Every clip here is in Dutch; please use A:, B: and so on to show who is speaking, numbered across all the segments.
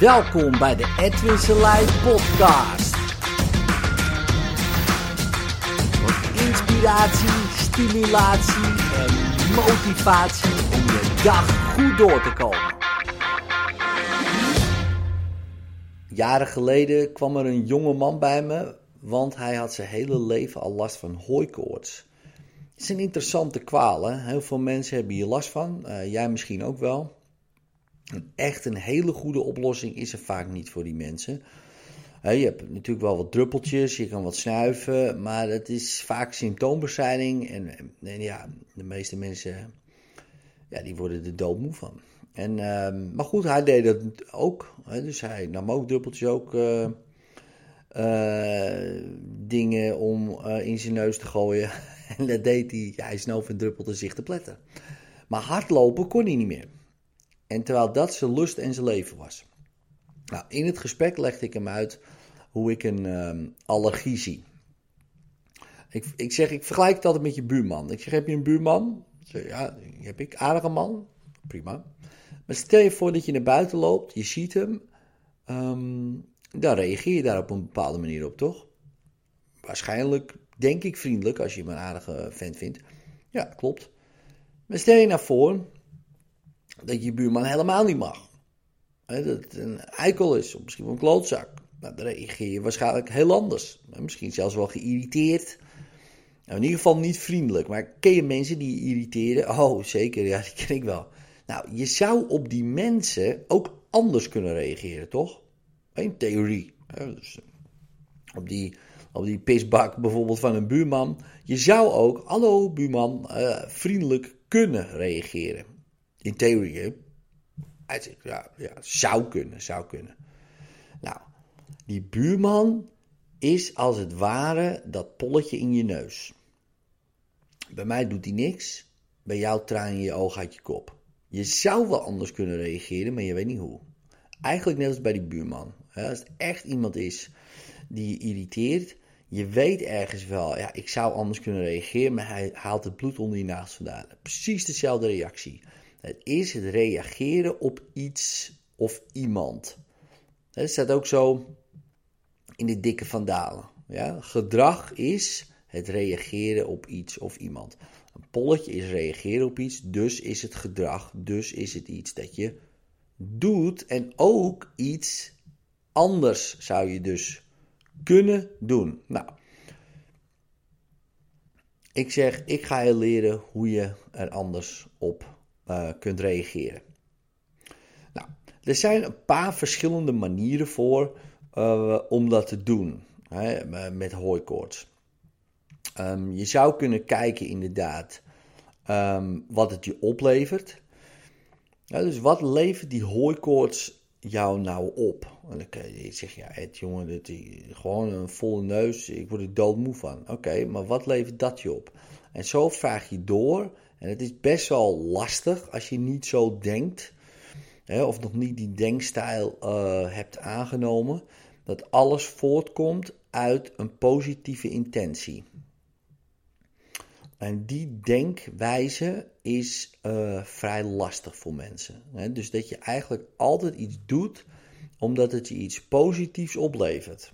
A: Welkom bij de Edwin Selijn podcast. Voor inspiratie, stimulatie en motivatie om je dag goed door te komen. Jaren geleden kwam er een jonge man bij me, want hij had zijn hele leven al last van hooikoorts. Het is een interessante kwaal, hè? heel veel mensen hebben hier last van, uh, jij misschien ook wel. Echt een hele goede oplossing is er vaak niet voor die mensen. je hebt natuurlijk wel wat druppeltjes, je kan wat snuiven, maar het is vaak symptoombestrijding. En, en ja, de meeste mensen ja, die worden er doodmoe van. En, uh, maar goed, hij deed dat ook. Hè, dus hij nam ook druppeltjes, ook uh, uh, dingen om uh, in zijn neus te gooien. en dat deed hij. Ja, hij snoof en druppelde zich te pletten. Maar hardlopen kon hij niet meer. En terwijl dat zijn lust en zijn leven was. Nou, in het gesprek legde ik hem uit hoe ik een um, allergie zie. Ik, ik zeg, ik vergelijk het altijd met je buurman. Ik zeg, heb je een buurman? Zeg, ja, heb ik. Aardige man. Prima. Maar stel je voor dat je naar buiten loopt, je ziet hem. Um, dan reageer je daar op een bepaalde manier op, toch? Waarschijnlijk, denk ik, vriendelijk als je hem een aardige vent vindt. Ja, klopt. Maar stel je nou voor dat je buurman helemaal niet mag. dat het een eikel is, of misschien wel een klootzak. Dan reageer je waarschijnlijk heel anders. Misschien zelfs wel geïrriteerd. Nou, in ieder geval niet vriendelijk. Maar ken je mensen die je irriteren? Oh, zeker, ja, die ken ik wel. Nou, je zou op die mensen ook anders kunnen reageren, toch? In theorie. Dus op, die, op die pisbak bijvoorbeeld van een buurman. Je zou ook, hallo buurman, uh, vriendelijk kunnen reageren. In theorie, zegt, ja, ja, zou kunnen, zou kunnen. Nou, die buurman is als het ware dat polletje in je neus. Bij mij doet hij niks. Bij jou traan je je oog uit je kop. Je zou wel anders kunnen reageren, maar je weet niet hoe. Eigenlijk net als bij die buurman. Als het echt iemand is die je irriteert, je weet ergens wel, ja, ik zou anders kunnen reageren, maar hij haalt het bloed onder je nagels vandaan. Precies dezelfde reactie. Het is het reageren op iets of iemand. Het staat ook zo in de dikke vandalen. Ja? Gedrag is het reageren op iets of iemand. Een polletje is reageren op iets, dus is het gedrag, dus is het iets dat je doet en ook iets anders zou je dus kunnen doen. Nou, ik zeg, ik ga je leren hoe je er anders op uh, kunt reageren. Nou, er zijn een paar verschillende manieren voor uh, om dat te doen hè, met hooikoorts. Um, je zou kunnen kijken inderdaad um, wat het je oplevert. Dus wat levert die hooikoorts jou nou op? En dan je zeggen, ja, het jongen, dit, gewoon een volle neus, ik word er doodmoe van. Oké, maar wat levert dat je op? En zo vraag je door en het is best wel lastig als je niet zo denkt, hè, of nog niet die denkstijl uh, hebt aangenomen, dat alles voortkomt uit een positieve intentie. En die denkwijze is uh, vrij lastig voor mensen. Hè? Dus dat je eigenlijk altijd iets doet omdat het je iets positiefs oplevert.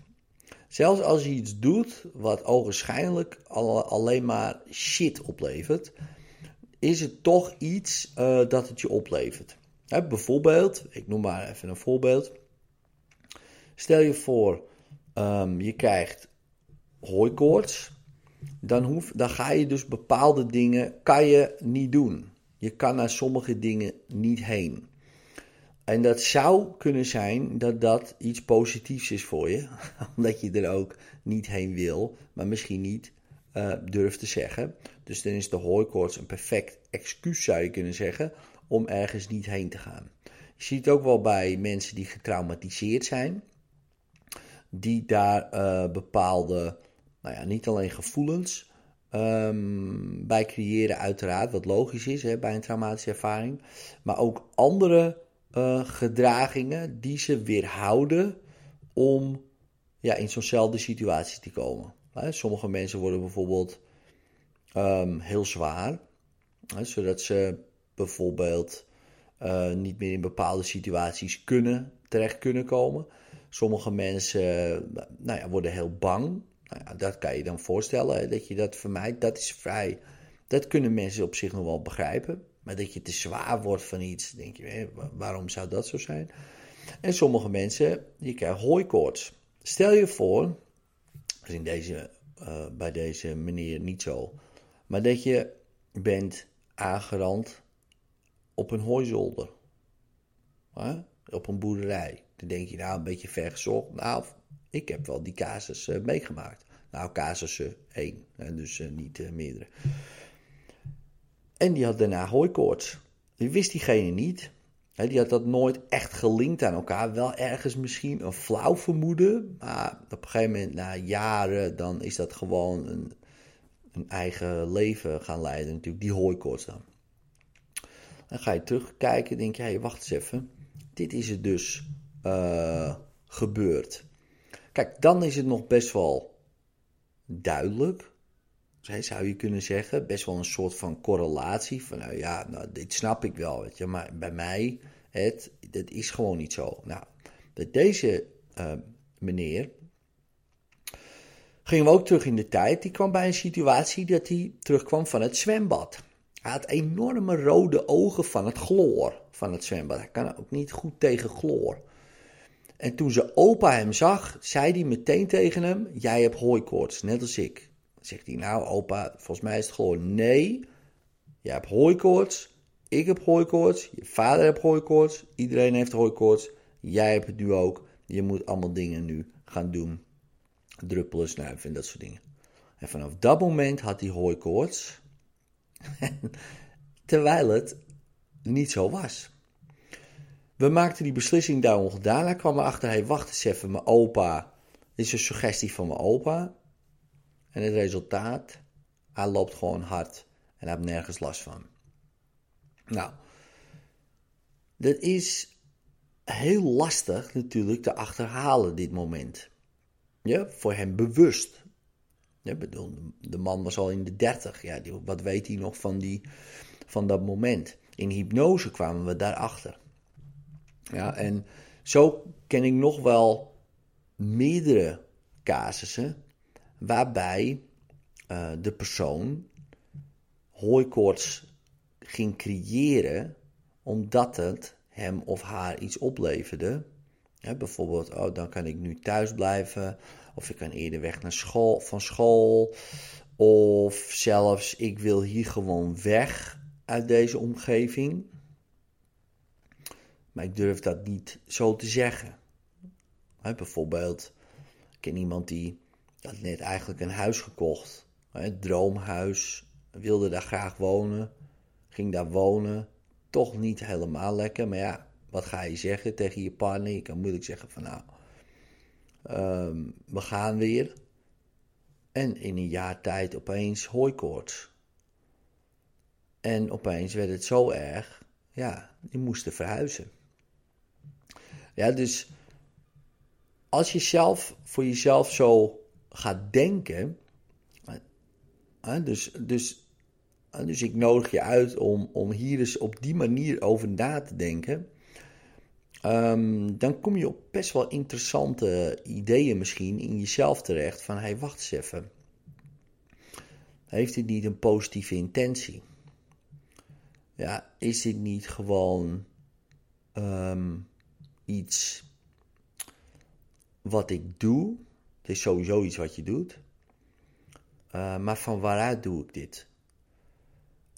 A: Zelfs als je iets doet wat ogenschijnlijk alleen maar shit oplevert, is het toch iets uh, dat het je oplevert. Hè, bijvoorbeeld, ik noem maar even een voorbeeld. Stel je voor, um, je krijgt hooikoorts. Dan, hoef, dan ga je dus bepaalde dingen kan je niet doen. Je kan naar sommige dingen niet heen. En dat zou kunnen zijn dat dat iets positiefs is voor je. Omdat je er ook niet heen wil, maar misschien niet uh, durft te zeggen. Dus dan is de hooikoorts een perfect excuus, zou je kunnen zeggen, om ergens niet heen te gaan. Je ziet het ook wel bij mensen die getraumatiseerd zijn, die daar uh, bepaalde, nou ja, niet alleen gevoelens um, bij creëren, uiteraard, wat logisch is hè, bij een traumatische ervaring, maar ook andere uh, gedragingen die ze weerhouden om ja, in zo'nzelfde situatie te komen. Sommige mensen worden bijvoorbeeld um, heel zwaar, zodat ze bijvoorbeeld uh, niet meer in bepaalde situaties kunnen terecht kunnen komen. Sommige mensen nou ja, worden heel bang. Nou ja, dat kan je dan voorstellen, dat je dat vermijdt. Dat is vrij. Dat kunnen mensen op zich nog wel begrijpen. Maar dat je te zwaar wordt van iets, denk je, waarom zou dat zo zijn? En sommige mensen, die krijgen hooikoorts. Stel je voor, in deze, uh, bij deze meneer niet zo, maar dat je bent aangerand op een hooizolder. Hè? Op een boerderij. Dan denk je, nou, een beetje ver gezocht. Nou, ik heb wel die casus uh, meegemaakt. Nou, casussen één, dus uh, niet meerdere. En die had daarna hooikoorts. Die wist diegene niet. Hè, die had dat nooit echt gelinkt aan elkaar. Wel ergens misschien een flauw vermoeden. Maar op een gegeven moment, na jaren, dan is dat gewoon een, een eigen leven gaan leiden. Natuurlijk, die hooikoorts dan. Dan ga je terugkijken denk je, hey, wacht eens even. Dit is het dus uh, gebeurd. Kijk, dan is het nog best wel duidelijk. Zou je kunnen zeggen, best wel een soort van correlatie. Van nou ja, nou, dit snap ik wel, weet je, maar bij mij, het, dat is gewoon niet zo. Nou, deze uh, meneer, gingen we ook terug in de tijd. Die kwam bij een situatie dat hij terugkwam van het zwembad. Hij had enorme rode ogen van het chloor van het zwembad. Hij kan ook niet goed tegen chloor. En toen zijn opa hem zag, zei hij meteen tegen hem: Jij hebt hooikoorts, net als ik. Zegt hij: Nou, opa, volgens mij is het gewoon nee. Jij hebt hooikoorts, ik heb hooikoorts, je vader heeft hooikoorts, iedereen heeft hooikoorts, jij hebt het nu ook. Je moet allemaal dingen nu gaan doen. Druppelen, snuiven en dat soort dingen. En vanaf dat moment had hij hooikoorts. Terwijl het niet zo was. We maakten die beslissing daar ongedaan. Hij kwam erachter, hij wacht eens even, mijn opa. Dit is een suggestie van mijn opa. En het resultaat, hij loopt gewoon hard en hij heeft nergens last van. Nou, dat is heel lastig natuurlijk te achterhalen, dit moment. Ja, voor hem bewust. Ja, bedoel, de man was al in de dertig. Ja, wat weet hij nog van, die, van dat moment? In hypnose kwamen we daarachter. Ja, en zo ken ik nog wel meerdere casussen waarbij uh, de persoon hooikoorts ging creëren omdat het hem of haar iets opleverde. bijvoorbeeld, oh, dan kan ik nu thuis blijven, of ik kan eerder weg naar school, van school, of zelfs ik wil hier gewoon weg uit deze omgeving. Maar ik durf dat niet zo te zeggen. bijvoorbeeld, ik ken iemand die had net eigenlijk een huis gekocht. Een droomhuis. Wilde daar graag wonen. Ging daar wonen. Toch niet helemaal lekker. Maar ja, wat ga je zeggen tegen je partner? Je kan moeilijk zeggen van nou, ehm, we gaan weer. En in een jaar tijd opeens hooikoorts. En opeens werd het zo erg, ja, die moesten verhuizen. Ja, dus als je zelf voor jezelf zo gaat denken. Dus, dus, dus ik nodig je uit om, om hier eens op die manier over na te denken. Um, dan kom je op best wel interessante ideeën misschien in jezelf terecht. Van hey, wacht eens even. Heeft dit niet een positieve intentie? Ja, is dit niet gewoon um, iets wat ik doe. Het is sowieso iets wat je doet. Uh, maar van waaruit doe ik dit?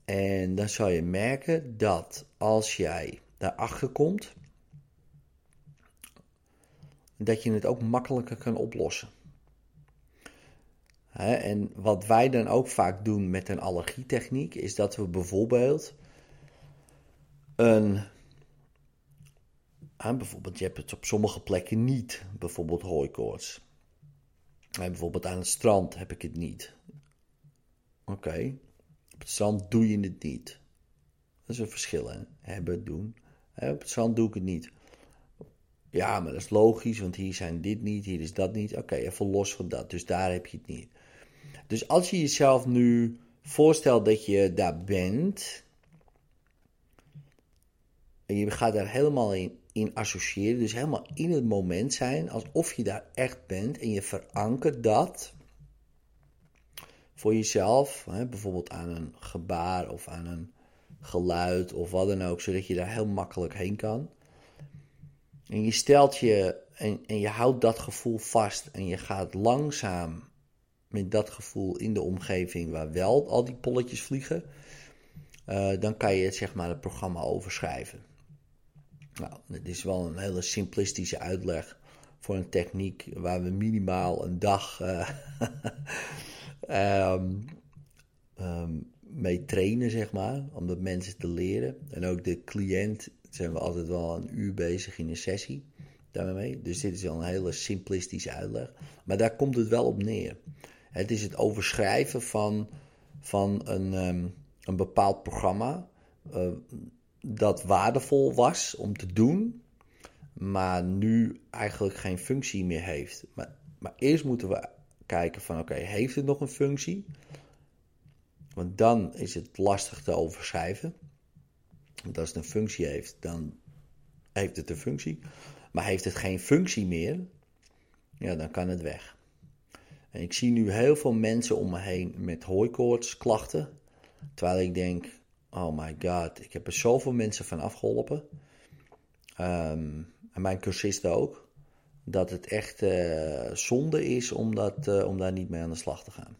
A: En dan zal je merken dat als jij daarachter komt, dat je het ook makkelijker kan oplossen. en wat wij dan ook vaak doen met een allergietechniek, is dat we bijvoorbeeld een en bijvoorbeeld, je hebt het op sommige plekken niet, bijvoorbeeld hooikoorts. Bijvoorbeeld aan het strand heb ik het niet. Oké, op het strand doe je het niet. Dat is een verschil, hè? Hebben, doen. Op het strand doe ik het niet. Ja, maar dat is logisch, want hier zijn dit niet, hier is dat niet. Oké, even los van dat, dus daar heb je het niet. Dus als je jezelf nu voorstelt dat je daar bent, en je gaat daar helemaal in, in associëren. Dus helemaal in het moment zijn, alsof je daar echt bent. En je verankert dat voor jezelf, hè, bijvoorbeeld aan een gebaar of aan een geluid of wat dan ook, zodat je daar heel makkelijk heen kan. En je stelt je en, en je houdt dat gevoel vast en je gaat langzaam met dat gevoel in de omgeving waar wel al die polletjes vliegen, uh, dan kan je zeg maar het programma overschrijven. Nou, het is wel een hele simplistische uitleg voor een techniek waar we minimaal een dag uh, um, um, mee trainen, zeg maar, om dat mensen te leren. En ook de cliënt zijn we altijd wel een uur bezig in een sessie daarmee. Dus dit is wel een hele simplistische uitleg. Maar daar komt het wel op neer. Het is het overschrijven van, van een, um, een bepaald programma uh, dat waardevol was om te doen, maar nu eigenlijk geen functie meer heeft. Maar, maar eerst moeten we kijken van oké, heeft het nog een functie? Want dan is het lastig te overschrijven. Want als het een functie heeft, dan heeft het een functie. Maar heeft het geen functie meer, ja, dan kan het weg. En ik zie nu heel veel mensen om me heen met hooikoortsklachten. Terwijl ik denk, oh my god, ik heb er zoveel mensen van afgeholpen. Um, en mijn cursisten ook. Dat het echt uh, zonde is om, dat, uh, om daar niet mee aan de slag te gaan.